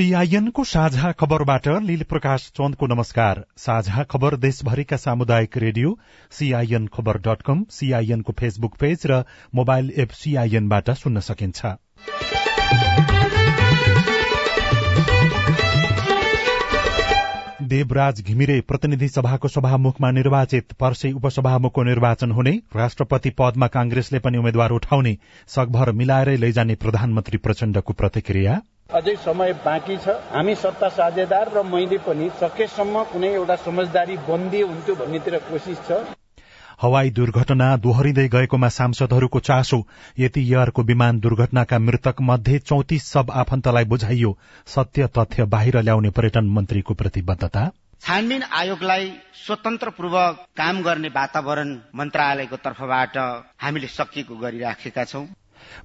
सीआईएनको साझा खबरबाट लील प्रकाश चन्दको नमस्कार। साझा खबर देशभरिका सामुदायिक radio CIN Khabar dot com सीआईएनको फेसबुक पेज र मोबाइल एप सीआईएनबाट सुन्न सकिन्छ। देवराज घिमिरे प्रतिनिधि सभाको सभामुखमा निर्वाचित पर्सै उपसभामुखको निर्वाचन हुने राष्ट्रपति पदमा कांग्रेसले पनि उम्मेद्वार उठाउने सकभर मिलाएरै लैजाने प्रधानमन्त्री प्रचण्डको प्रतिक्रिया। अझै समय बाँकी छ। हामी सत्ता साझेदार र मैले पनि सकेसम्म कुनै एउटा समझदारी बन्दी हुन्थ्यो भन्नेतिर कोसिस छ। हवाई दुर्घटना दोहोरिँदै गएकोमा सांसदहरूको चासो यति एयरको विमान दुर्घटनाका मृतक मध्ये चौतिस सब आफन्तलाई बुझाइयो। सत्य तथ्य बाहिर ल्याउने पर्यटन मन्त्रीको प्रतिबद्धता। छानबिन आयोगलाई स्वतन्त्रपूर्वक काम गर्ने वातावरण मन्त्रालयको तर्फबाट हामीले सकिएको गरिराखेका छौं।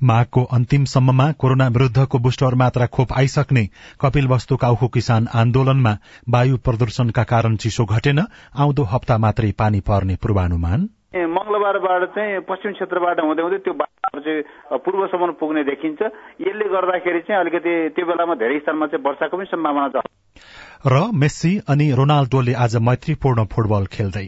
माघको अन्तिमसम्ममा कोरोना विरूद्धको बुस्टर मात्रा खोप आइसक्ने कपिल वस्तु काउखो किसान आन्दोलनमा वायु प्रदूषणका कारण चिसो घटेन आउँदो हप्ता मात्रै पानी पर्ने पूर्वानुमान। मंगलबारबाट चाहिँ पश्चिम क्षेत्रबाट हुँदै हुँदै त्यो बाटो चाहिँ पूर्वसम्म पुग्ने देखिन्छ। यसले गर्दाखेरि चाहिँ अलिकति त्यो बेलामा धेरै स्थानमा चाहिँ वर्षाको पनि सम्भावना छ। र मेस्सी अनि रोनाल्डोले आज मैत्रीपूर्ण फुटबल खेल्दै।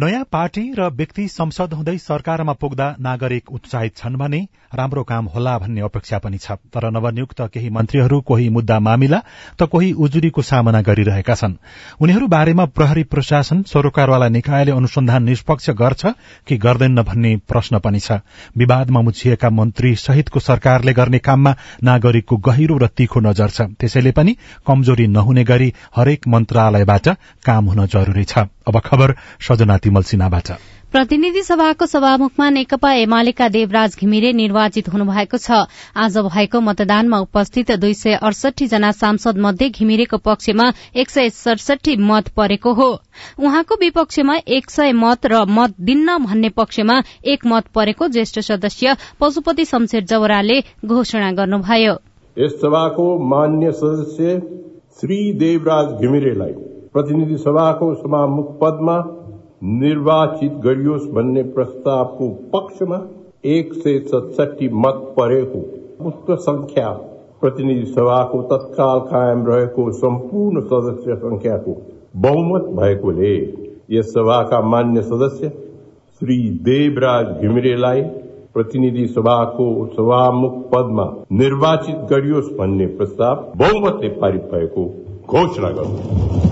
नयाँ पार्टी र व्यक्ति संसद हुँदै सरकारमा पुग्दा नागरिक उत्साहित छन् भने राम्रो काम होला भन्ने अपेक्षा पनि छ। तर नवनियुक्त केही मन्त्रीहरू कोही मुद्दा मामिला त कोही उजुरीको सामना गरिरहेका छन्। उनीहरू बारेमा प्रहरी प्रशासन सरोकारवाला निकायले अनुसन्धान निष्पक्ष गर्छ कि गर्दैन भन्ने प्रश्न पनि छ। विवादमा मुछिएका मन्त्री सहितको सरकारले गर्ने काममा नागरिकको गहिरो र तीखो नजर छ। त्यसैले पनि कमजोरी नहुने गरी हरेक मन्त्रालयबाट काम हुन जरूरी छ। अब खबर सजना तिमल सिन्हाबाट। प्रतिनिधि सभाको सभामुखमा नेकपा एमालेका देवराज घिमिरे निर्वाचित हुनुभएको छ। आज भएको मतदानमा उपस्थित दुई सय अडसठी जना सांसद मध्ये घिमिरेको पक्षमा एक सय सडसठी मत परेको हो। उहाँको विपक्षमा एक सय मत र मत दिन्न भन्ने पक्षमा एक मत परेको ज्येष्ठ सदस्य पशुपति शमशेर जवराले घोषणा गर्नुभयो। यस सभाको मान्य सदस्य श्री देवराज घिमिरेलाई प्रतिनिधि सभाको सभामुख पदमा निर्वाचित गरियोस् भन्ने प्रस्तावको पक्षमा एक सय सतसठी मत परेको उक्त संख्या प्रतिनिधि सभाको तत्काल कायम रहेको सम्पूर्ण सदस्य संख्याको बहुमत भएकोले यस सभाका मान्य सदस्य श्री देवराज घिमिरेलाई प्रतिनिधि सभाको सभामुख पदमा निर्वाचित गरियोस् भन्ने प्रस्ताव बहुमतले पारित भएको घोषणा गर्नु।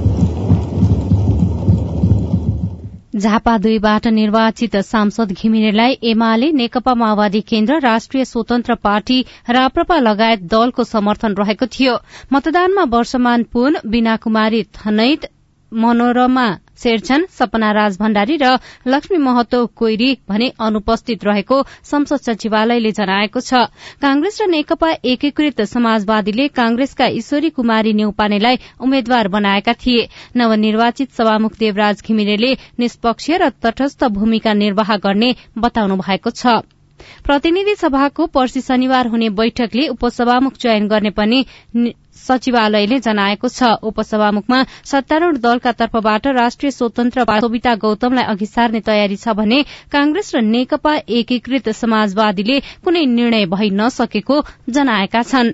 झापा दुईबाट निर्वाचित सांसद घिमिरेलाई एमाले नेकपा माओवादी केन्द्र राष्ट्रिय स्वतन्त्र पार्टी राप्रपा लगायत दलको समर्थन रहेको थियो। मतदानमा वर्षमान पुन बीना कुमारी थनैत मनोरमा शेरछन सपना राज भण्डारी र लक्ष्मी महतो कोइरी भने अनुपस्थित रहेको संसद सचिवालयले जनाएको छ। कांग्रेस र नेकपा एकीकृत समाजवादीले कांग्रेसका ईश्वरी कुमारी नेउपानेलाई उम्मेद्वार बनाएका थिए। नवनिर्वाचित सभामुख देवराज घिमिरेले निष्पक्ष र तटस्थ भूमिका निर्वाह गर्ने बताउनु भएको छ। प्रतिनिधि सभाको पर्सि शनिबार हुने बैठकले उपसभामुख चयन गर्ने पनि सचिवालयले जनाएको छ। उपसभामुखमा सत्तारूढ़ दलका तर्फबाट राष्ट्रिय स्वतन्त्र सोभिता गौतमलाई अघि सार्ने तयारी छ भने कांग्रेस र नेकपा एकीकृत समाजवादीले कुनै निर्णय भइ नसकेको जनाएका छन्।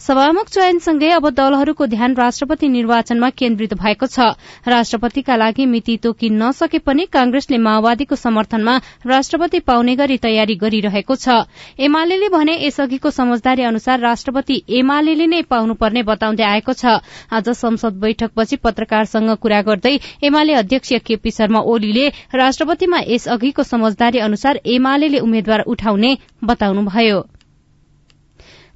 सभामुख चयनसँगै अब दलहरूको ध्यान राष्ट्रपति निर्वाचनमा केन्द्रित भएको छ। राष्ट्रपतिका लागि मिति तोकिन नसके पनि कांग्रेसले माओवादीको समर्थनमा राष्ट्रपति पाउने गरी तयारी गरिरहेको छ। एमाले भने यसअघिको समझदारी अनुसार राष्ट्रपति एमाले नै पाउनुपर्ने बताउँदै आएको छ। आज संसद बैठकपछि पत्रकारसँग कुरा गर्दै एमाले अध्यक्ष केपी शर्मा ओलीले राष्ट्रपतिमा यसअघिको समझदारी अनुसार एमाले उम्मेद्वार उठाउने बताउनुभयो।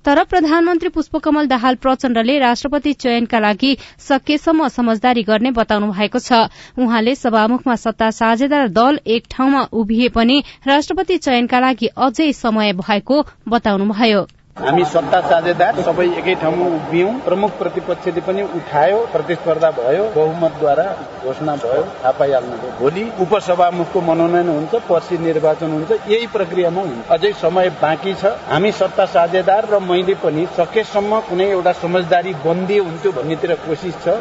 तर प्रधानमन्त्री पुष्पकमल दाहाल प्रचण्डले राष्ट्रपति चयनका लागि सकेसम्म समझदारी गर्ने बताउनु भएको छ। उहाँले सभामुखमा सत्ता साझेदार दल एक ठाउँमा उभिए पनि राष्ट्रपति चयनका लागि अझै समय भएको बताउनुभयो। हामी सत्ता साझेदार सबै एकै ठाउँमा उभियौं। प्रमुख प्रतिपक्षले पनि उठायो प्रतिस्पर्धा भयो बहुमतद्वारा घोषणा भयो थाहा पाइहाल्नुभयो। भोलि उपसभामुखको मनोनयन हुन्छ पर्सि निर्वाचन हुन्छ यही प्रक्रियामा हुन्छ अझै समय बाँकी छ। हामी सत्ता साझेदार र मैले पनि सकेसम्म कुनै एउटा समझदारी बन्दी हुन्थ्यो भन्नेतिर कोसिस छ।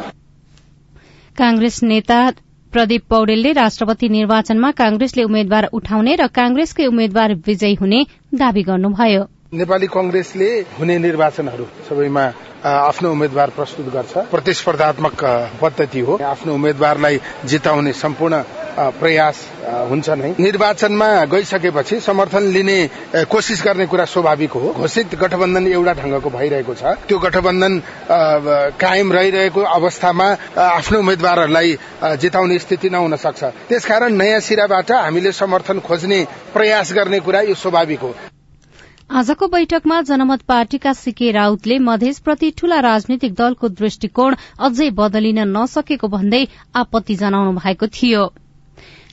कांग्रेस नेता प्रदीप पौडेलले राष्ट्रपति निर्वाचनमा कांग्रेसले उम्मेद्वार उठाउने र कांग्रेसकै उम्मेद्वार विजयी हुने दावी गर्नुभयो। नेपाली कंग्रेसले हुने निर्वाचनहरू सबैमा आफ्नो उम्मेद्वार प्रस्तुत गर्छ। प्रतिस्पर्धात्मक पद्धति हो। आफ्नो उम्मेद्वारलाई जिताउने सम्पूर्ण प्रयास हुन्छ नै। निर्वाचनमा गइसकेपछि समर्थन लिने कोसिस गर्ने कुरा स्वाभाविक हो। घोषित गठबन्धन एउटा ढंगको भइरहेको छ। त्यो गठबन्धन कायम रहिरहेको अवस्थामा आफ्नो उम्मेद्वारहरूलाई जिताउने स्थिति नहुन सक्छ। त्यसकारण नयाँ सिराबाट हामीले समर्थन खोज्ने प्रयास गर्ने कुरा यो स्वाभाविक हो। आजको बैठकमा जनमत पार्टीका सीके राउतले मधेसप्रति ठूला राजनीतिक दलको दृष्टिकोण अझै बदलिन नसकेको भन्दै आपत्ति जनाउनु भएको थियो।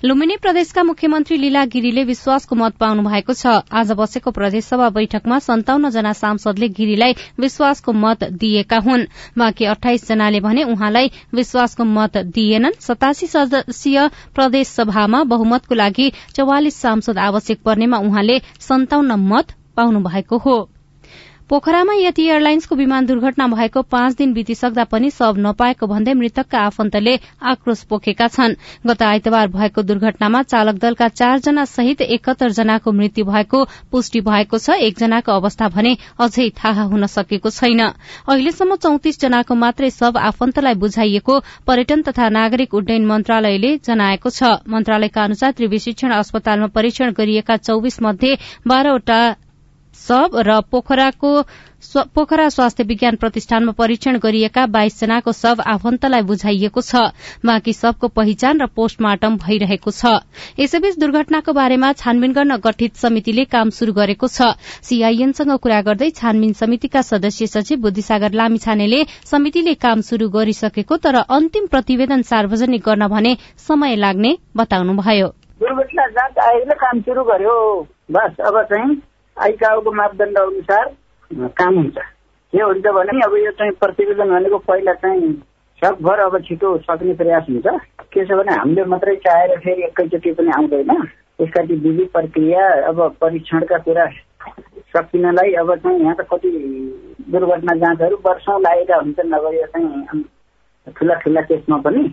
लुम्बिनी प्रदेशका मुख्यमन्त्री लीला गिरीले विश्वासको मत पाउनु भएको छ। आज बसेको प्रदेशसभा बैठकमा सन्ताउन्न जना सांसदले गिरीलाई विश्वासको मत दिएका हुन्। बाँकी अठाइस जनाले भने उहाँलाई विश्वासको मत दिएनन्। सतासी सदस्यीय प्रदेशसभामा बहुमतको लागि चौवालिस सांसद आवश्यक पर्नेमा उहाँले सन्ताउन्न मत पाउनु भएको हो। पोखरामा यति एयरलाइन्सको विमान दुर्घटना भएको पाँच दिन बितिसक्दा पनि शव नपाएको भन्दै मृतकका आफन्तले आक्रोश पोखेका छन्। गत आइतबार भएको दुर्घटनामा चालक दलका चारजना सहित एकहत्तर जनाको मृत्यु भएको पुष्टि भएको छ। एकजनाको अवस्था भने अझै थाहा हुन सकेको छैन। अहिलेसम्म चौतिस जनाको मात्रै शव आफन्तलाई बुझाइएको पर्यटन तथा नागरिक उड्डयन मन्त्रालयले जनाएको छ। मन्त्रालयका अनुसार त्रिविशिक्षण अस्पतालमा परीक्षण गरिएका चौविस मध्ये बाह्रवटा शव र पोखराको पोखरा स्वास्थ्य विज्ञान प्रतिष्ठानमा परीक्षण गरिएका बाइस जनाको शव आफन्तलाई बुझाइएको छ। बाँकी शवको पहिचान र पोस्टमार्टम भइरहेको छ। यसैबीच दुर्घटनाको बारेमा छानबिन गर्न गठित समितिले काम शुरू गरेको छ। सीआईएनसँग कुरा गर्दै छानबिन समितिका सदस्य सचिव बुद्धिसागर लामिछानेले समितिले काम शुरू गरिसकेको तर अन्तिम प्रतिवेदन सार्वजनिक गर्न भने समय लाग्ने बताउनुभयो। दुर्घटना जाँच आयोगले काम शुरू गर्यो। बस अब चाहिँ आइकाओको मापदण्ड अनुसार काम हुन्छ। के हुन्छ भने अब यो चाहिँ प्रतिवेदन भनेको पहिला चाहिँ सकभर अब छिटो सक्ने प्रयास हुन्छ। के छ भने हामीले मात्रै चाहेर फेरि एकैचोटि पनि आउँदैन। त्यसका विधि प्रक्रिया अब परीक्षणका कुरा सकिनलाई अब चाहिँ यहाँ त कति दुर्घटना जाँचहरू वर्षौँ लागेका हुन्छन् अब यो चाहिँ ठुला ठुला केसमा पनि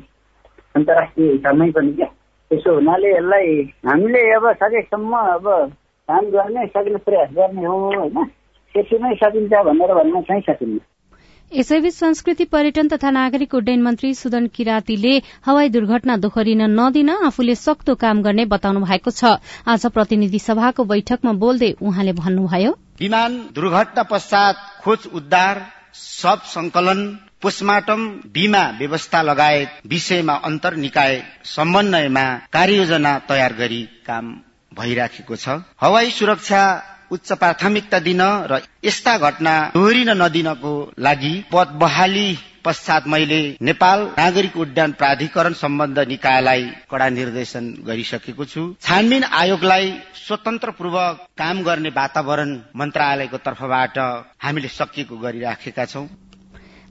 अन्तर्राष्ट्रिय हिसाबमै पनि क्या त्यसो हुनाले यसलाई हामीले अब सकेसम्म अब काम गर्ने सक्ने प्रयास गर्ने हो होइन? त्यति नै सकिन्छ भनेर भन्न चाहिँ सकिन्न। यसैबीच संस्कृति पर्यटन तथा नागरिक उड्डयन मन्त्री सुदन किरातीले हवाई दुर्घटना दोहोरिन नदिन आफूले सक्दो काम गर्ने बताउनु भएको छ। आज प्रतिनिधि सभाको बैठकमा बोल्दै उहाँले भन्नुभयो विमान दुर्घटना पश्चात खोज उद्धार सब संकलन पोस्टमार्टम बीमा व्यवस्था लगायत विषयमा अन्तर निकाय समन्वयमा कार्ययोजना तयार गरी काम भइराखेको छ। हवाई सुरक्षा उच्च प्राथमिकता दिन र यस्ता घटना दोहोरिन नदिनको लागि पद बहाली पश्चात मैले नेपाल नागरिक उड्डयन प्राधिकरण सम्बन्ध निकायलाई कड़ा निर्देशन गरिसकेको छु। छानबिन आयोगलाई स्वतन्त्रपूर्वक काम गर्ने वातावरण मन्त्रालयको तर्फबाट हामीले सकिएको गरिराखेका छौं।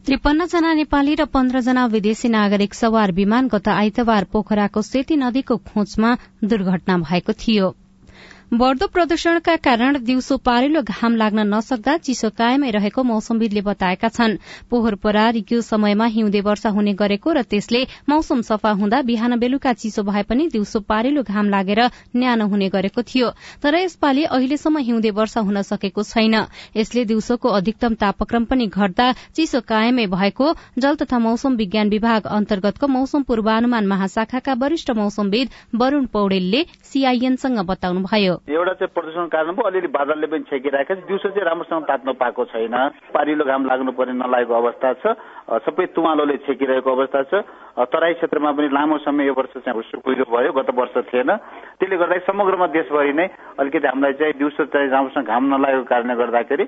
त्रिपन्न जना नेपाली र पन्ध्र जना विदेशी नागरिक सवार विमान गत आइतबार पोखराको सेती नदीको खोजमा दुर्घटना भएको थियो। बढ़दो प्रदूषणका कारण दिउँसो पारिलो घाम लाग्न नसक्दा चिसो कायमै रहेको मौसमविदले बताएका छन्। पोहोर परार यो समयमा हिउँदे वर्षा हुने गरेको र त्यसले मौसम सफा हुँदा बिहान बेलुका चिसो भए पनि दिउँसो पारिलो घाम लागेर न्यानो हुने गरेको थियो। तर यसपालि अहिलेसम्म हिउँदे वर्षा हुन सकेको छैन। यसले दिउँसोको अधिकतम तापक्रम पनि घट्दा चिसो कायमै भएको जल तथा मौसम विज्ञान विभाग अन्तर्गतको मौसम पूर्वानुमान महाशाखाका वरिष्ठ मौसमविद वरूण पौडेलले सीआईएनसँग बताउनुभयो। एउटा चाहिँ प्रदूषण कारण पो अलिअलि बादलले पनि छेकिरहेको छ। दिउँसो चाहिँ राम्रोसँग तात्न पाएको छैन। पारिलो घाम लाग्नु पर्ने नलागेको अवस्था छ। सबै तुवालोले छेकिरहेको अवस्था छ। तराई क्षेत्रमा पनि लामो समय यो वर्ष चाहिँ कुहिरो भयो। गत वर्ष थिएन। त्यसले गर्दा समग्रमा देशभरि नै अलिकति हामीलाई चाहिँ दिउँसो चाहिँ राम्रोसँग घाम नलागेको कारणले गर्दाखेरि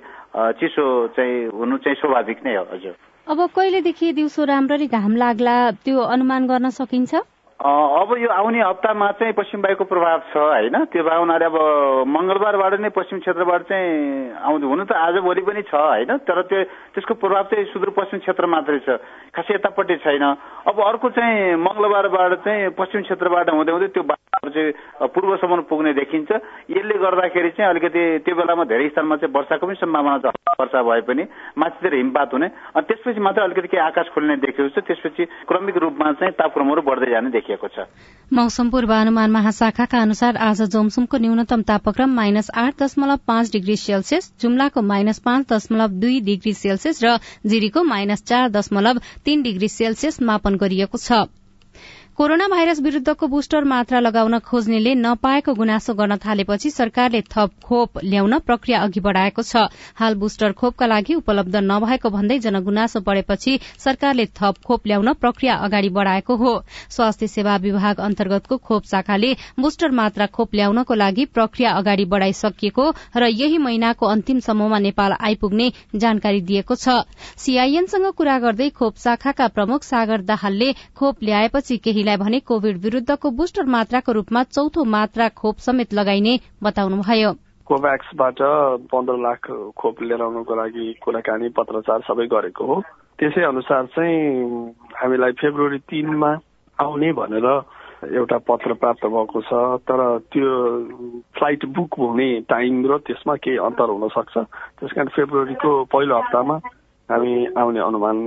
चिसो चाहिँ हुनु चाहिँ स्वाभाविक नै हो हजुर। अब कहिलेदेखि दिउँसो राम्ररी घाम लाग्ला त्यो अनुमान गर्न सकिन्छ? अब यो आउने हप्तामा चाहिँ पश्चिम वायुको प्रभाव छ होइन? त्यो हुनाले अब मङ्गलबारबाट नै पश्चिम क्षेत्रबाट चाहिँ आउँछ हुनु त आज भोलि पनि छ होइन? तर त्यो त्यसको प्रभाव चाहिँ सुदूरपश्चिम क्षेत्र मात्रै छ। खासै यतापट्टि छैन। अब अर्को चाहिँ मङ्गलबारबाट चाहिँ पश्चिम क्षेत्रबाट हुँदै हुँदै त्यो चाहिँ पूर्वसम्म पुग्ने देखिन्छ। यसले गर्दाखेरि चाहिँ अलिकति त्यो बेलामा धेरै स्थानमा चाहिँ वर्षाको पनि सम्भावना छ। वर्षा भए पनि माथितिर हिमपात हुने। अनि त्यसपछि मात्रै अलिकति केही आकाश खोल्ने देखिएको छ त्यसपछि क्रमिक रूपमा चाहिँ तापक्रमहरू बढ्दै जाने देखिएको छ। मौसम पूर्वानुमान महाशाखाका अनुसार आज जोमसुमको न्यूनतम तापक्रम माइनस आठ दशमलव पाँच डिग्री सेल्सियस जुम्लाको माइनस पाँच दशमलव दुई डिग्री सेल्सियस र जिरीको माइनस चार दशमलव तीन डिग्री सेल्सियस मापन गरिएको छ। कोरोना भाइरस विरूद्धको बुस्टर मात्रा लगाउन खोज्नेले नपाएको गुनासो गर्न थालेपछि सरकारले थप खोप ल्याउन प्रक्रिया अघि बढ़ाएको छ। हाल बुस्टर खोपका लागि उपलब्ध नभएको भन्दै जनगुनासो बढ़ेपछि सरकारले थप खोप ल्याउन प्रक्रिया अगाडि बढ़ाएको हो। स्वास्थ्य सेवा विभाग अन्तर्गतको खोप शाखाले बुस्टर मात्रा खोप ल्याउनको लागि प्रक्रिया अगाडि बढ़ाइसकिएको र यही महिनाको अन्तिमसम्ममा नेपाल आइपुग्ने जानकारी दिएको छ। सीआईएनसँग कुरा गर्दै खोप शाखाका प्रमुख सागर दाहालले खोप ल्याएपछि केही भने कोविड विरूद्धको बुस्टर मात्राको रूपमा चौथो मात्रा खोप समेत लगाइने बताउनुभयो। कोभ्याक्सबाट पन्ध्र लाख खोप लिएर आउनको लागि कुराकानी पत्रचार सबै गरेको हो। त्यसै अनुसार चाहिँ हामीलाई फेब्रुअरी तिनमा आउने भनेर एउटा पत्र प्राप्त भएको छ तर त्यो फ्लाइट बुक हुने टाइम र त्यसमा केही अन्तर हुन सक्छ। त्यस कारण फेब्रुअरीको पहिलो हप्तामा हामी आउने अनुमान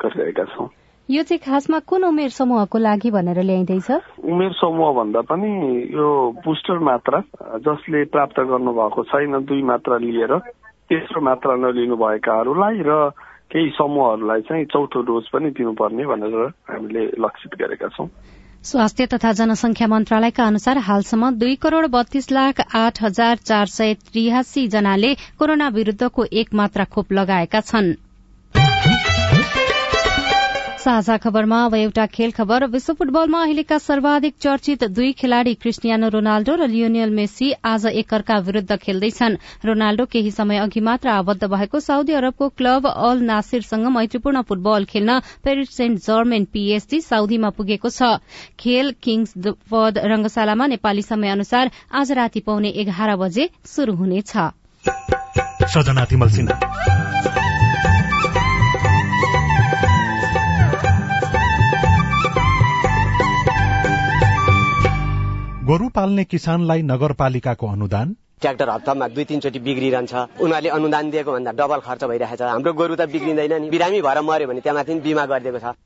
गरिरहेका छौँ। यो चाहिँ खासमा कुन उमेर समूहको लागि भनेर ल्याइँदैछ? उमेर समूह भन्दा पनि यो बुस्टर मात्रा जसले प्राप्त गर्नुभएको छैन दुई मात्रा लिएर तेस्रो मात्रा नलिनु भएकाहरूलाई र केही समूहहरूलाई चाहिँ चौथो डोज पनि दिनुपर्ने भनेर हामीले लक्षित गरेका छौं। स्वास्थ्य तथा जनसंख्या मन्त्रालयका अनुसार हालसम्म दुई करोड़ बत्तीस लाख आठ हजार चार सय त्रियासी जनाले कोरोना विरूद्धको एक मात्रा खोप लगाएका छनृ। साझा खबरमा अब एउटा खेल खबर। विश्व फुटबलमा अहिलेका सर्वाधिक चर्चित दुई खेलाड़ी क्रिस्टियानो रोनाल्डो र लियोनियल मेसी आज एकअर्का विरूद्ध खेल्दैछन्। रोनाल्डो केही समय अघि मात्र आबद्ध भएको साउदी अरबको क्लब अल नासिरसँग मैत्रीपूर्ण फुटबल खेल्न पेरिस सेन्ट जर्मेन पीएसजी साउदीमा पुगेको छ। खेल किङ्स पद रंगशालामा नेपाली समय अनुसार आज राति पाउने एघार बजे शुरू हुनेछ। गोरु पाल्ने किसानलाई नगरपालिकाको अनुदान? ट्र्याक्टर हप्तामा दुई तिनचोटि बिग्रिरहन्छ। उनीहरूले अनुदान दिएको भन्दा डबल खर्च भइरहेको छ हाम्रो गोरु त बिग्रिँदैन नि। बिरामी भएर मर्यो भने त्यहाँ माथि बिमा गरिदिएको छ।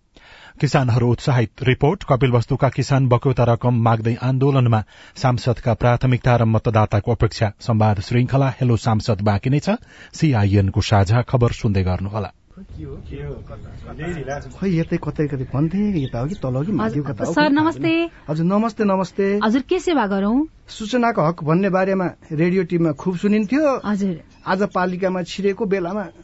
किसानहरू उत्साहित। रिपोर्ट कपिल वस्तुका किसान बक्यौता रकम माग्दै आन्दोलनमा सांसदका प्राथमिकता र मतदाताको अपेक्षा। संवाद श्रृंखला हेलो सांसद बाँकी नै छ। सीआईएनको साझा खबर सुन्दै गर्नुहोला। खै यतै कतै कतै भन्थे यता हो कि तल कि माथि कता? सर नमस्ते। हजुर नमस्ते नमस्ते। हजुर के सेवा गरौं? सूचनाको हक भन्ने बारेमा रेडियो टिममा खुब सुनिन्थ्यो। हजुर। आज पालिकामा छिरेको बेलामा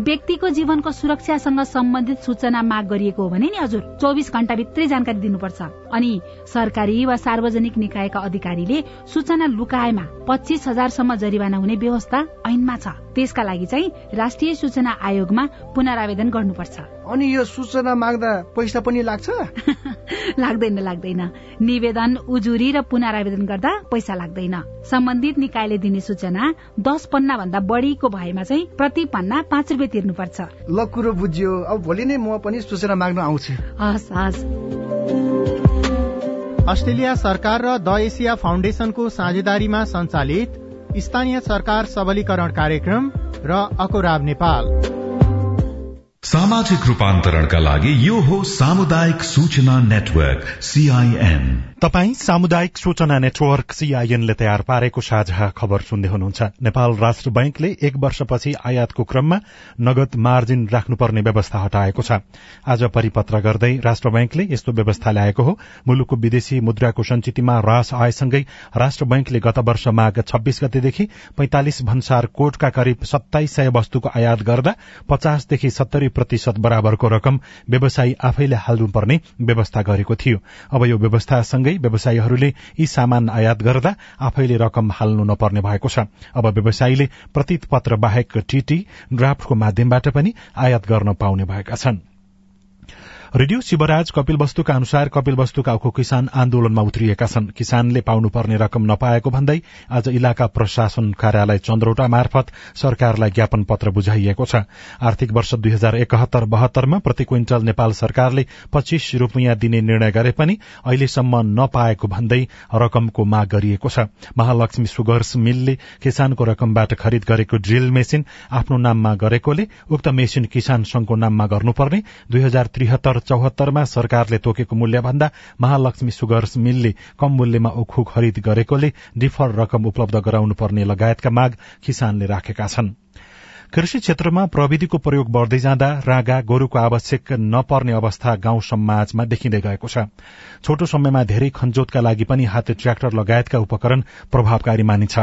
व्यक्तिको जीवनको सुरक्षासँग सम्बन्धित सूचना माग गरिएको हो भने नि हजुर। चौबिस घण्टाभित्रै जानकारी दिनुपर्छ। अनि सरकारी वा सार्वजनिक निकायका अधिकारीले सूचना लुकाएमा पच्चिस हजारसम्म जरिवाना हुने व्यवस्था ऐनमा छ। त्यसका लागि चाहिँ राष्ट्रिय सूचना आयोगमा पुनरावेदन गर्नुपर्छ। अनि यो सूचना माग्दा पैसा पनि लाग्छ? लाग्दैन लाग्दैन। निवेदन उजुरी र पुनरावेदन गर्दा पैसा लाग्दैन। सम्बन्धित निकायले दिने सूचना दस पन्ना भन्दा बढीको भएमा चाहिँ प्रति पन्ना पाँच रुपियाँ तिर्नुपर्छ। ल कुरो बुझ्यो। अब भोलि नै म पनि सूचना माग्न आउँछु। हस् हस्। अस्ट्रेलिया सरकार र द एसिया फाउन्डेशनको साझेदारीमा सञ्चालित स्थानीय सरकार सबलीकरण कार्यक्रम र अकोराब नेपाल। सामाजिक रूपान्तरणका लागि यो हो सामुदायिक सूचना नेटवर्क सीआईएन तपाई सामुदायिक सूचना नेटवर्क सीआईएनले तयार पारेको साझा खबर सुन्दै हुनुहुन्छ। नेपाल राष्ट्र बैंकले एक वर्षपछि आयातको क्रममा नगद मार्जिन राख्नुपर्ने व्यवस्था हटाएको छ। आज परिपत्र गर्दै राष्ट्र बैंकले यस्तो व्यवस्था ल्याएको हो। मुलुकको विदेशी मुद्राको संचितमा ह्रास आएसँगै राष्ट्र बैंकले गत वर्ष माघ छब्बीस गतेदेखि पैंतालिस भन्सार कोटका करिब सत्ताइस सय वस्तुको आयात गर्दा पचासदेखि सत्तरी प्रतिशत बराबरको रकम व्यवसायी आफैले हाल्नुपर्ने व्यवस्था गरेको थियो। अब यो व्यवस्थासँगै व्यवसायीहरूले यी सामान आयात गर्दा आफैले रकम हाल्नु नपर्ने भएको छ। अब व्यवसायीले प्रतीत पत्र बाहेक टीटी ड्राफ्टको माध्यमबाट पनि आयात गर्न पाउने भएका छन्। रेडियो शिवराज कपिल वस्तुका अनुसार कपिल वस्तुका किसान आन्दोलनमा उत्रिएका छन्। किसानले पाउनुपर्ने रकम नपाएको भन्दै आज इलाका प्रशासन कार्यालय चन्द्रौटा मार्फत सरकारलाई ज्ञापन पत्र बुझाइएको छ। आर्थिक वर्ष दुई हजार एकहत्तर बहत्तरमा प्रति क्विन्टल नेपाल सरकारले पच्चीस रूपियाँ दिने निर्णय गरे पनि अहिलेसम्म नपाएको भन्दै रकमको माग गरिएको छ। महालक्ष्मी सुगर्स मिलले किसानको रकमबाट खरिद गरेको ड्रिल मेसिन आफ्नो नाममा गरेकोले उक्त मेसिन किसान संघको नाममा गर्नुपर्ने। दुई हजार त्रिहत्तर चौहत्तरमा सरकारले तोकेको मूल्य भन्दा महालक्ष्मी सुगर्स मिलले कम मूल्यमा उखु खरिद गरेकोले डिफर रकम उपलब्ध गराउनु पर्ने लगायतका माग किसानले राखेका छन्। कृषि क्षेत्रमा प्रविधिको प्रयोग बढ़दै जाँदा रागा गोरूको आवश्यक नपर्ने अवस्था गाउँ समाजमा देखिँदै गएको छ। छोटो समयमा धेरै खनजोतका लागि पनि हाते ट्र्याक्टर लगायतका उपकरण प्रभावकारी मानिन्छ।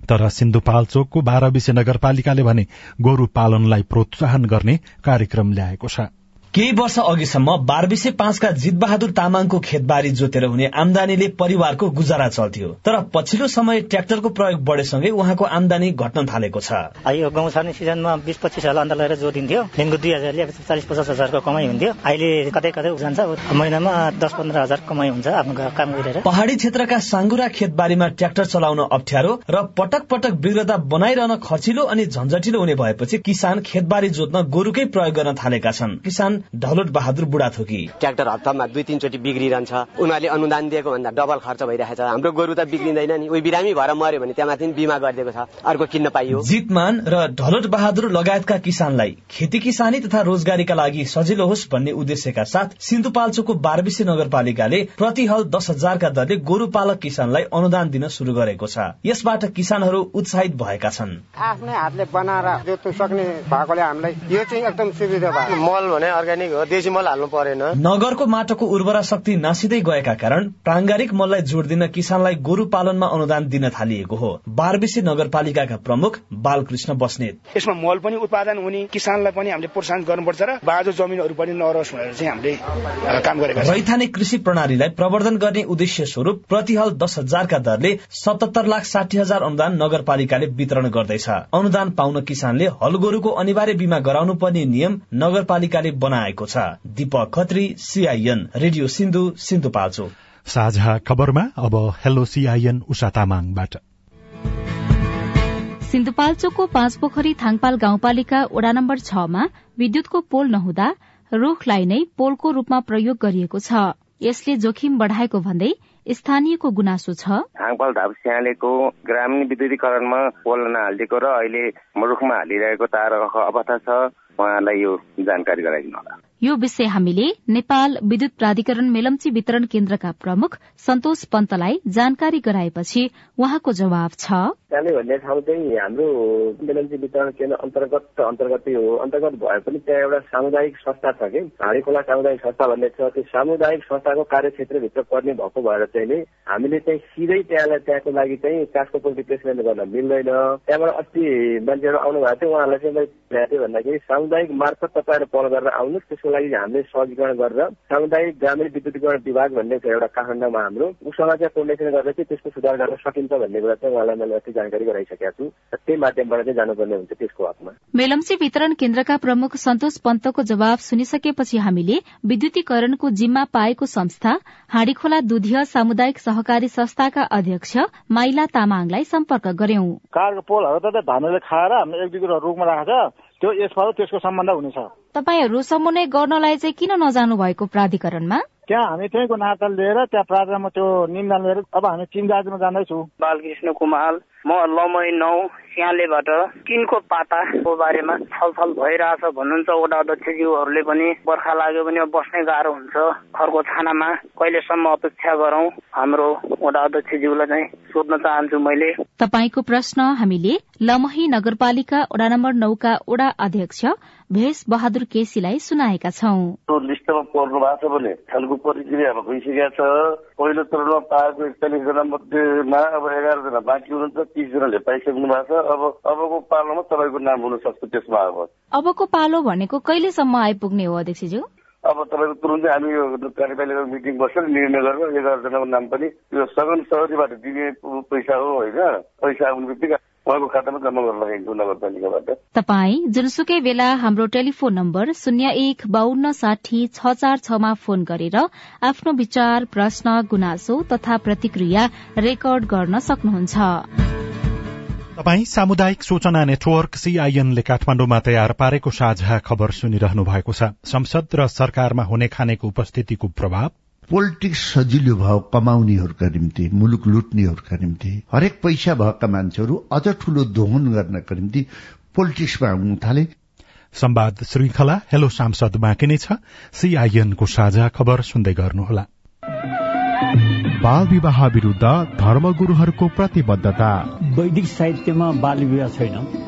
तर सिन्धुपाल्चोकको बाह्र विषय नगरपालिकाले भने गोरू पालनलाई प्रोत्साहन गर्ने कार्यक्रम ल्याएको छ। केही वर्ष अघिसम्म बारबिसे पाँचका जितबहादुर तामाङको खेतबारी जोतेर हुने आमदानीले परिवारको गुजारा चल्थ्यो। तर पछिल्लो समय ट्र्याक्टरको प्रयोग बढेसँगै उहाँको आमदानी घट्न थालेको छ। यो गाउँ छर्ने सिजनमा बिस पच्चिस हजार अन्त जोतिन्थ्यो। दिनको दुई हजारले चालिस पचास हजारको कमाइ हुन्थ्यो। अहिले कतै कतै जान्छ महिनामा दस पन्ध्र हजार कमाइ हुन्छ आफ्नो काम गरेर। पहाड़ी क्षेत्रका साङ्गुरा खेतबारीमा ट्र्याक्टर चलाउन अप्ठ्यारो र पटक पटक बिग्रता बनाइरहन खर्चिलो अनि झन्झटिलो हुने भएपछि किसान खेतबारी जोत्न गोरुकै प्रयोग गर्न थालेका छन्। किसान ढलोट बहादुर बुढा थोकी ट्र्याक्टर हप्तामा दुई तिनचोटि बिग्रिरहन्छ। उनीहरूले अनुदान दिएको भन्दा डबल खर्च भइरहेको छ हाम्रो गोरु त बिग्रिँदैन नि। उही बिरामी भएर मर्यो भने त्यहाँ माथि बिमा गरिदिएको छ। अर्को किन्न पाइयो। जितमान र ढलोट बहादुर लगायतका किसानलाई खेती किसानी तथा रोजगारीका लागि सजिलो होस् भन्ने उद्देश्यका साथ सिन्धुपाल्चोको बारबिसे नगरपालिकाले प्रति हल दस हजारका दरले गोरु पालक किसानलाई अनुदान दिन शुरू गरेको छ। यसबाट किसानहरू उत्साहित भएका छन्। आफ्नै हातले बनाएर जोत्नु सक्ने भएकोले हामीलाई यो चाहिँ एकदम सुविधा भयो। मल भने अर्ग्यानिक हो देशी मल हाल्नु परेन। नगरको माटोको उर्वरा शक्ति नासिँदै गएका कारण प्राङ्गारिक मललाई जोड दिन किसानलाई गोरु पालनमा अनुदान दिन थालिएको हो। बारबिसे नगरपालिकाका प्रमुख बालकृष्ण बस्नेत। यसमा मल पनि उत्पादन हुने किसानलाई पनि हामीले प्रोत्साहन गर्नुपर्छ र बाजो जमिनहरू पनि नरहोस् भनेर चाहिँ हामीले काम गरेका छौँ। रैथाने कृषि प्रणालीलाई प्रवर्धन गर्ने उद्देश्य स्वरूप प्रति हल दस हजारका दरले सतहत्तर लाख साठी हजार अनुदान नगरपालिकाले वितरण गर्दैछ। अनुदान पाउन किसानले हल गोरुको अनिवार्य बिमा गराउनु पर्ने नियम नगरपालिकाले बनाएको छ। Deepak Khatri CIN radio Sindhu Sindhupalchok. साझा खबरमा अब हेलो सीआईएन उषा तामाङबाट। सिन्धुपाल्चोकको पाँच पोखरी थाङपाल गाउँपालिका वडा नम्बर छमा विद्युतको पोल नहुँदा रूखलाई नै पोलको रूपमा प्रयोग गरिएको छ। यसले जोखिम बढ़ाएको भन्दै स्थानीयको गुनासो छ। थाङपाल धाप स्यालेको ग्रामीण विद्युतीकरणमा पोल नहालिदिएको र अहिले रुखमा हालिरहेको तारको अवस्था छ। उहाँलाई यो जानकारी गराइदिनु होला। यो विषय हामीले नेपाल विद्युत प्राधिकरण मेलम्ची वितरण केन्द्रका प्रमुख सन्तोष पन्तलाई जानकारी गराएपछि उहाँको जवाब छ। काले भन्ने ठाउँ चाहिँ हाम्रो मेलम्ची वितरण केन्द्र अन्तर्गत अन्तर्गतै हो। अन्तर्गत भए पनि त्यहाँ एउटा सामुदायिक संस्था छ कि? हाँडी खोला सामुदायिक संस्था भन्ने छ। त्यो सामुदायिक संस्थाको कार्यक्षेत्रभित्र पर्ने भएको भएर चाहिँ नि हामीले चाहिँ सिधै त्यहाँलाई त्यहाँको लागि चाहिँ काठको पोल रिप्लेसमेन्ट गर्न मिल्दैन। त्यहाँबाट अस्ति मान्छेहरू आउनु भएको थियो। उहाँहरूलाई चाहिँ भन्दाखेरि सामुदायिक मार्फत तपाईँहरू पहल गरेर आउनुहोस्। त्यसको लागि हामीले सहजीकरण गरेर सामुदायिक ग्रामीण विद्युतीकरण विभाग भन्ने एउटा काठमाडौँमा हाम्रो उसँग चाहिँ कोर्डिनेसन गरेर चाहिँ त्यसको सुधार गर्न सकिन्छ भन्ने कुरा चाहिँ उहाँलाई मैले अस्ति जानकारी गराइसकेका छु त्यही माध्यमबाट चाहिँ जानुपर्ने हुन्छ त्यसको हकमा। मेलम्ची वितरण केन्द्रका प्रमुख सन्तोष पन्तको जवाब सुनिसकेपछि हामीले विद्युतीकरणको जिम्मा पाएको संस्था हाँडीखोला दुधिया सामुदायिक सहकारी संस्थाका अध्यक्ष माइला तामाङलाई सम्पर्क गर्यौं कारको पोलहरू त धानले खाएर एक दुई रुखमा राखेको छ त्यो यसमा त्यसको सम्बन्ध हुनेछ। तपाईँहरू समन्वय गर्नलाई चाहिँ किन नजानु भएको प्राधिकरणमा? त्यहाँ हामी त्यहीँको नाता लिएर त्यहाँ प्राधिकरणमा त्यो निम्न लिएर अब हामी चिन राज्यमा जाँदैछौँ बालकृष्ण कुमार म लमई नौ सियालेबाट किनको पाताको बारेमा छलफल भइरहेछ भन्नुहुन्छ वडा अध्यक्षज्यूहरूले पनि। बर्खा लाग्यो भने बस्नै गाह्रो हुन्छ। खरको छानामा कहिलेसम्म अपेक्षा गरौं? हाम्रो वडा अध्यक्षज्यूलाई चाहिँ सोध्न चाहन्छु मैले। तपाईँको प्रश्न हामीले लमही नगरपालिका वडा नम्बर नौका वडा अध्यक्ष भेष बहादुर केसीलाई सुनाएका छौं। लिस्टमा पर्नु भएको छ भने छलको प्रक्रियामा भइसकेका छ। पहिलो चरणमा पाएको एकचालिस जना मध्येमा अब एघार जना बाँकी हुनुहुन्छ तिस जनाले पाइसक्नु भएको छ। अब अबको पालोमा तपाईँको नाम हुन सक्छ त्यसमा अब। अबको पालो भनेको कहिलेसम्म आइपुग्ने हो अध्यक्षज्यू? अब तपाईँको तुरुन्तै हामी यो कार्यपालिका मिटिङ बसेर निर्णय गरेर एघार जनाको नाम पनि यो सघन सहरीबाट दिने पैसा हो होइन? पैसा आउने बित्तिकै उहाँको खातामा जम्मा गर्न नगरपालिकाबाट तपाई जुनसुकै बेला हाम्रो टेलिफोन नम्बर शून्य एक बान्न साठी छ चार छमा फोन गरेर आफ्नो विचार प्रश्न गुनासो तथा प्रतिक्रिया रेकर्ड गर्न सक्नुहुन्छ। तपाई सामुदायिक सूचना नेटवर्क सीआईएनले काठमाण्डुमा तयार पारेको साझा खबर सुनिरहनु भएको छ। संसद र सरकारमा हुने खानेको उपस्थितिको प्रभाव पोलिटिक्स सजिलो भयो कमाउनेहरूका निम्ति मुलुक लुट्नेहरूका निम्ति हरेक पैसा भएका मान्छेहरू अझ ठूलो दोहन गर्नका निम्ति पोलिटिक्समा आउनु थाले। संवाद श्रृंखला हेलो सांसद बाँकी नै छ। सीआईएनको साझा खबर सुन्दै गर्नुहोला। बाल विवाह विरूद्ध धर्मगुरूहरूको प्रतिबद्धता। वैदिक साहित्यमा बाल विवाह छैन।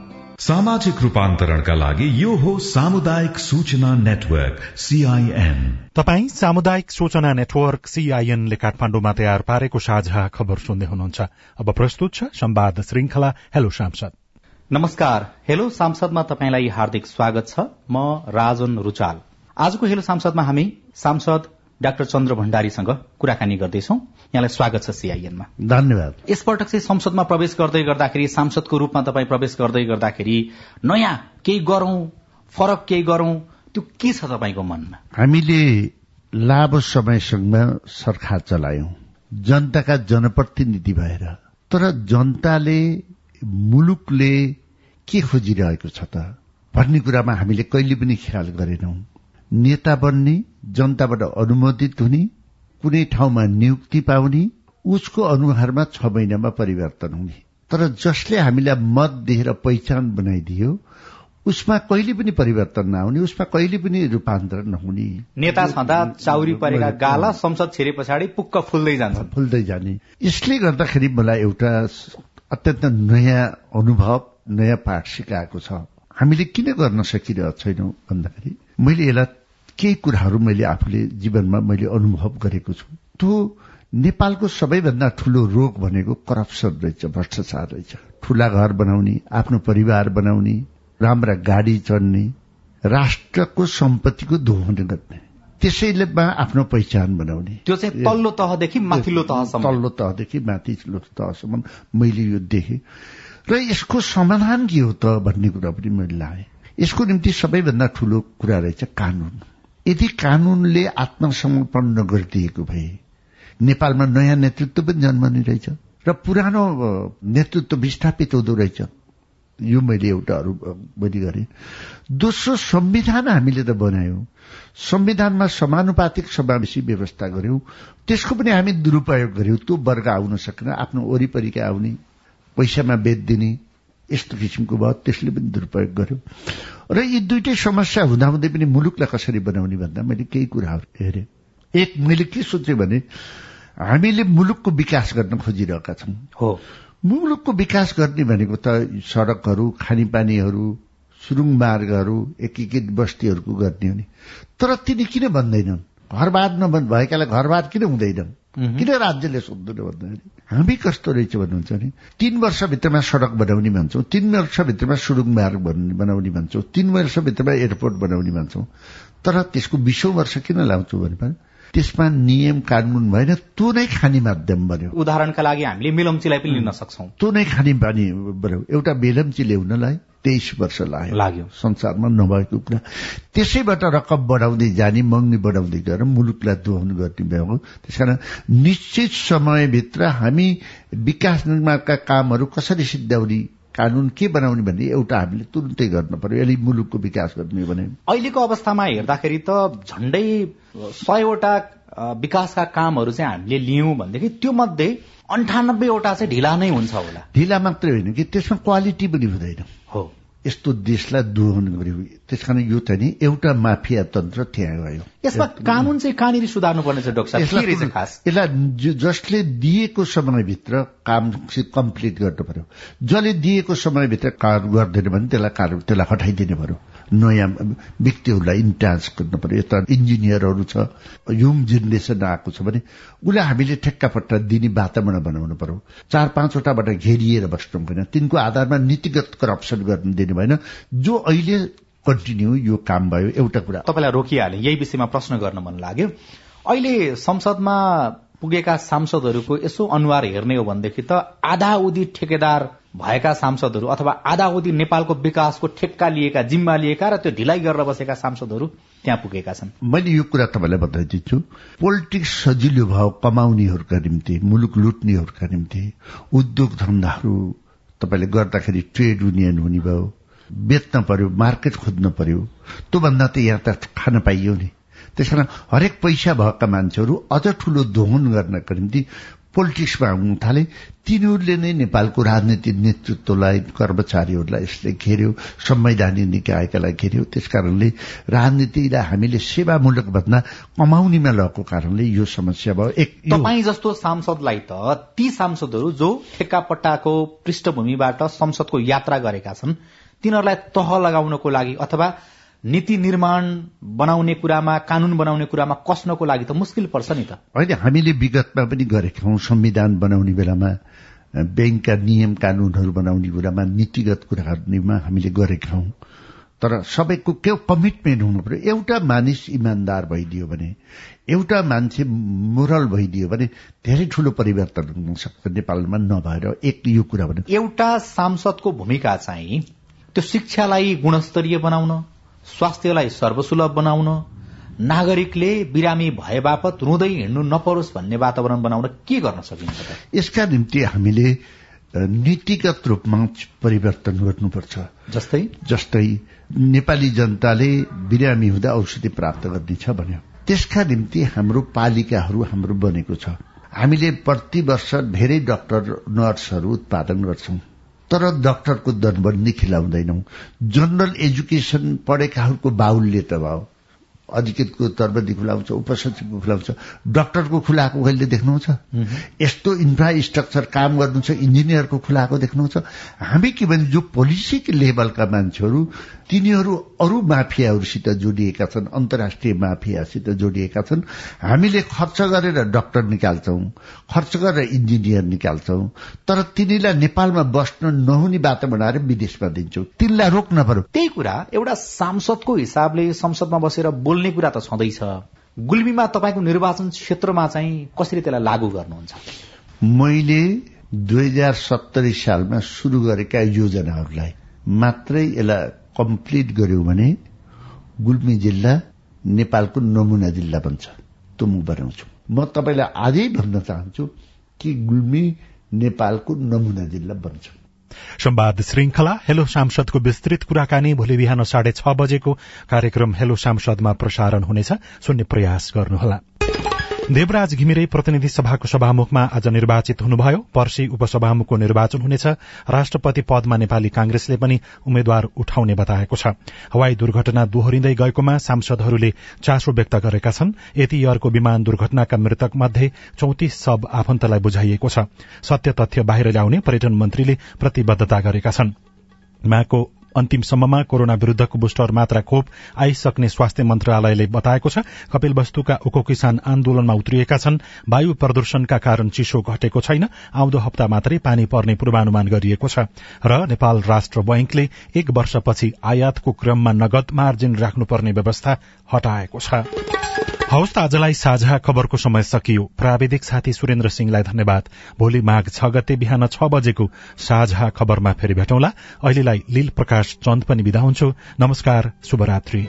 सामाजिक रूपान्तरणका लागि यो हो सामुदायिक सूचना नेटवर्क सीआईएन तपाई सामुदायिक सूचना नेटवर्क सीआईएनले काठमाण्डुमा तयार पारेको साझा खबर सुन्दै हुनुहुन्छ। अब प्रस्तुत छ संवाद श्रृंखला हेलो सांसद। नमस्कार। हेलो सांसदमा तपाईँलाई हार्दिक स्वागत छ। म राजन रुचाल। आजको हेलो सांसदमा हामी सांसद डाक्टर चन्द्र भण्डारीसँग कुराकानी गर्दैछौ। यहाँलाई स्वागत छ सीआईएनमा धन्यवाद। यसपटक चाहिँ संसदमा प्रवेश गर्दै गर्दाखेरि सांसदको रूपमा तपाईँ प्रवेश गर्दै गर्दाखेरि नयाँ केही गरौं फरक केही गरौं त्यो के छ तपाईँको मनमा? हामीले लामो समयसम्म सरकार चलायौं। जनताका जनप्रतिनिधि भएर। तर जनताले मुलुकले के खोजिरहेको छ त? भन्ने कुरामा हामीले कहिले पनि ख्याल गरेनौं। नेता बन्ने जनताबाट अनुमोदित हुने कुनै ठाउँमा नियुक्ति पाउने उसको अनुहारमा छ महिनामा परिवर्तन हुने। तर जसले हामीलाई मत दिएर पहिचान बनाइदियो उसमा कहिले पनि परिवर्तन नहुने उसमा कहिले पनि रूपान्तरण नहुने। नेता छँदा चाउरी परेका गाला संसद छिरे पछाडि पुक्क फुल्दै जान्छ। फुल्दै जाने। यसले गर्दाखेरि मलाई एउटा अत्यन्त नयाँ अनुभव नयाँ पाठ सिकाएको छ। हामीले किन गर्न सकिरहेको छैनौँ भन्दाखेरि मैले यसलाई केही कुराहरू मैले आफूले जीवनमा मैले अनुभव गरेको छु। त्यो नेपालको सबैभन्दा ठूलो रोग भनेको करप्सन रहेछ भ्रष्टाचार रहेछ। ठूला घर बनाउने आफ्नो परिवार बनाउने राम्रा गाडी चढ्ने राष्ट्रको सम्पत्तिको दोहन गर्ने। त्यसैले आफ्नो पहिचान बनाउने। त्यो चाहिँ तल्लो तहदेखि माथिल्लो तहसम्म। तल्लो तहदेखि माथिल्लो तहसम्म मैले यो देखेँ। र यसको समाधान के हो त भन्ने कुरा पनि मैले लाएँ। यसको निम्ति सबैभन्दा ठूलो कुरा रहेछ कानून। यदि कानूनले आत्मसमर्पण नगरिदिएको भए नेपालमा नयाँ नेतृत्व पनि जन्मने रहेछ र पुरानो नेतृत्व विस्थापित हुँदो रहेछ। यो मैले एउटा अरू बढी गरेँ। दोस्रो संविधान हामीले त बनायौं। संविधानमा समानुपातिक समावेशी व्यवस्था गर्यौं त्यसको पनि हामी दुरूपयोग गर्यौं त्यो वर्ग आउन सकेन आफ्नो वरिपरिका आउने पैसामा बेचिदिने यस्तो किसिमको भयो त्यसले पनि दुरूपयोग गर्यो। र यी दुइटै समस्या हुँदाहुँदै पनि मुलुकलाई कसरी बनाउने भन्दा मैले केही कुराहरू हेरेँ। एक मैले के सोचेँ भने हामीले मुलुकको विकास गर्न खोजिरहेका छौँ। हो। मुलुकको विकास गर्ने भनेको त सड़कहरू खानेपानीहरू सुरुङ मार्गहरू एकीकृत बस्तीहरूको गर्ने हो नि। तर तिनी किन भन्दैनन्? घरबाद नभएकालाई घरबाद किन हुँदैनन्? किन राज्यले सोध्दैन भन्दाखेरि हामी कस्तो रहेछ भन्नुहुन्छ भने तीन वर्षभित्रमा सड़क बनाउने भन्छौँ तीन वर्षभित्रमा सुरुङ मार्ग बनाउने भन्छौँ तीन वर्षभित्रमा एयरपोर्ट बनाउने भन्छौँ तर त्यसको बिसौँ वर्ष किन लाउँछौ भने त्यसमा नियम कानून भएन त्यो नै खाने माध्यम बन्यो। उदाहरणका लागि हामीले मेलम्चीलाई पनि लिन सक्छौ। त्यो नै खाने बानी बन्यो। एउटा मेलम्ची ल्याउनलाई तेइस वर्ष लाग्यो। लाग्यो। संसारमा नभएको कुरा। त्यसैबाट रकम बढाउँदै जाने महँगी बढाउँदै गएर मुलुकलाई दोहन गर्ने भयो त्यसकारण निश्चित समयभित्र हामी विकास निर्माणका कामहरू कसरी सिद्ध्याउने कानून के बनाउने भन्ने एउटा हामीले तुरन्तै गर्न पर्यो। यसले मुलुकको विकास गर्ने भने। अहिलेको अवस्थामा हेर्दाखेरि त झण्डै सयवटा विकासका कामहरू चाहिँ हामीले लियौं भनेदेखि त्यो मध्ये अन्ठानब्बेवटा चाहिँ ढिला नै हुन्छ होला। ढिला मात्रै होइन कि त्यसमा क्वालिटी पनि हुँदैन। हो। यस्तो देशलाई दोहन गर्यो त्यस कारण यो चाहिँ नि एउटा माफिया तन्त्र त्यहाँ गयो यसमा कानून चाहिँ कहाँनिर सुधार्नु पर्ने छ डाक्टर यसलाई जसले दिएको समयभित्र काम कम्प्लिट गर्नु पर्यो। जसले दिएको समयभित्र काम गर्दैन भने त्यसलाई त्यसलाई हटाइदिनु पर्यो। नयाँ व्यक्तिहरूलाई इन्टान्स गर्नु पर्यो। यता इन्जिनियरहरू छ यङ जेनेरेसन आएको छ भने उसलाई हामीले ठेक्कापट्टा दिने वातावरण बनाउनु पर्यो। चार पाँचवटाबाट घेरिएर बस्नु भएन। तिनको आधारमा नीतिगत करप्सन गर्नु दिनु भएन। जो अहिले कन्टिन्यू यो काम भयो एउटा कुरा तपाईँलाई रोकिहाले। यही विषयमा प्रश्न गर्न मन लाग्यो। अहिले संसदमा पुगेका सांसदहरूको यसो अनुहार हेर्ने हो भनेदेखि त आधा उधी ठेकेदार भएका सांसदहरू अथवा आधा उधी नेपालको विकासको ठेक्का लिएका जिम्मा लिएका र त्यो ढिलाइ गरेर बसेका सांसदहरू त्यहाँ पुगेका छन्। मैले यो कुरा तपाईँलाई बताइदिन्छु पोलिटिक्स सजिलो भाव कमाउनेहरूका निम्ति मुलुक लुट्नेहरूका निम्ति उद्योग धन्दाहरू तपाईँले गर्दाखेरि ट्रेड युनियन हुने भयो बेच्न पर्यो मार्केट खोज्न पर्यो त्योभन्दा त यहाँ त खान पाइयो नि। त्यसकारण हरेक पैसा भएका मान्छेहरू अझ ठूलो दोहन गर्नका निम्ति पोलिटिक्समा आउनु थाले। तिनीहरूले नै नेपालको राजनीतिक नेतृत्वलाई कर्मचारीहरूलाई यसले घेर्यो संवैधानिक निकायकालाई घेर्यो। त्यस कारणले राजनीतिलाई हामीले सेवामूलक भन्दा कमाउनेमा लगेको कारणले यो समस्या भयो। एक तपाईँ जस्तो सांसदलाई त ती सांसदहरू जो ठेक्कापट्टाको पृष्ठभूमिबाट संसदको यात्रा गरेका छन् तिनीहरूलाई तह लगाउनको लागि अथवा नीति निर्माण बनाउने कुरामा कानून बनाउने कुरामा कस्नको लागि त मुस्किल पर्छ नि त। होइन हामीले विगतमा पनि गरेका हौँ संविधान बनाउने बेलामा ब्याङ्कका नियम कानूनहरू बनाउने कुरामा नीतिगत कुराहरूमा हामीले गरेका हौँ। तर सबैको के कमिटमेन्ट हुनु पर्यो एउटा मानिस इमान्दार भइदियो भने एउटा मान्छे मोरल भइदियो भने धेरै ठूलो परिवर्तन हुन सक्छ। नेपालमा नभएर एक यो कुरा भने। एउटा सांसदको भूमिका चाहिँ त्यो शिक्षालाई गुणस्तरीय बनाउन स्वास्थ्यलाई सर्वसुलभ बनाउन नागरिकले बिरामी भए बापत रुँदै हिँड्नु नपरोस् भन्ने वातावरण बनाउन के गर्न सकिन्छ यसका निम्ति हामीले नीतिगत रूपमा परिवर्तन गर्नुपर्छ। जस्तै? जस्तै नेपाली जनताले बिरामी हुँदा औषधि प्राप्त गर्नेछ भन्यो। त्यसका निम्ति हाम्रो पालिकाहरू हाम्रो बनेको छ। हामीले प्रति वर्ष धेरै डाक्टर नर्सहरू उत्पादन गर्छौं। तर डाक्टरको दरबन्दी खिलाउँदैनौ जनरल एजुकेशन पढेकाहरूको बाहुल्य त भयो। अधिकृतको तर्फदेखि खुलाउँछ उपसचिवको खुलाउँछ। डाक्टरको खुलाएको कहिले देख्नुहुन्छ। यस्तो इन्फ्रास्ट्रक्चर काम गर्नु छ इन्जिनियरको खुलाएको देख्नुहुन्छ। हामी के भने जो पोलिसी लेभलका मान्छेहरू तिनीहरू अरू माफियाहरूसित जोडिएका छन् अन्तर्राष्ट्रिय माफियासित जोडिएका छन्। हामीले खर्च गरेर डाक्टर निकाल्छौं खर्च गरेर इन्जिनियर निकाल्छौं तर तिनीलाई नेपालमा बस्न नहुने बाटो बनाएर विदेशमा दिन्छौँ। तिनलाई रोक्न पर्यो। त्यही कुरा एउटा सांसदको हिसाबले संसदमा बसेर बोल्ने कुरा त छँदैछ गुल्मीमा तपाईँको निर्वाचन क्षेत्रमा चाहिँ कसरी त्यसलाई लागू गर्नुहुन्छ? मैले दुई हजार सत्तरी सालमा शुरू गरेका योजनाहरूलाई मात्रै यसलाई कम्प्लिट गर्यो भने गुल्मी जिल्ला नेपालको नमुना जिल्ला बन्छ। त्यो म बनाउँछु। म तपाईँलाई आजै भन्न चाहन्छु कि गुल्मी नेपालको नमुना जिल्ला बन्छ। संवाद श्रृंखला हेलो सांसदको विस्तृत कुराकानी भोलि बिहान साढे छ बजेको कार्यक्रम हेलो सांसदमा प्रसारण हुनेछ। सुन्ने प्रयास गर्नुहोला। देवराज घिमिरे प्रतिनिधि सभाको सभामुखमा आज निर्वाचित हुनुभयो। पर्सी उपसभामुखको निर्वाचन हुनेछ। राष्ट्रपति पदमा नेपाली कांग्रेसले पनि उम्मेद्वार उठाउने बताएको छ। हवाई दुर्घटना दोहोरिँदै गएकोमा सांसदहरूले चासो व्यक्त गरेका छन्। यतियरको विमान दुर्घटनाका मृतक मध्ये चौतिस सब आफन्तलाई बुझाइएको छ। सत्य तथ्य बाहिर ल्याउने पर्यटन मन्त्रीले प्रतिबद्धता गरेका छन्। माको अन्तिमसम्ममा कोरोना विरूद्धको बुस्टर मात्रा खोप आइसक्ने स्वास्थ्य मन्त्रालयले बताएको छ। कपिल वस्तुका उको किसान आन्दोलनमा उत्रिएका छन्। वायु प्रदूषणका कारण चिसो घटेको छैन। आउँदो हप्ता मात्रै पानी पर्ने पूर्वानुमान गरिएको छ। र नेपाल राष्ट्र बैंकले एक वर्षपछि आयातको क्रममा नगद मार्जिन राख्नुपर्ने व्यवस्था हटाएको छ। हवस् त आजलाई साझा खबरको समय सकियो। प्राविधिक साथी सुरेन्द्र सिंहलाई धन्यवाद। भोलि माघ छ गते बिहान छ बजेको साझा खबरमा फेरि भेटौँला। अहिलेलाई लील प्रकाश चन्द पनि विदा हुन्छु। नमस्कार शुभरात्री।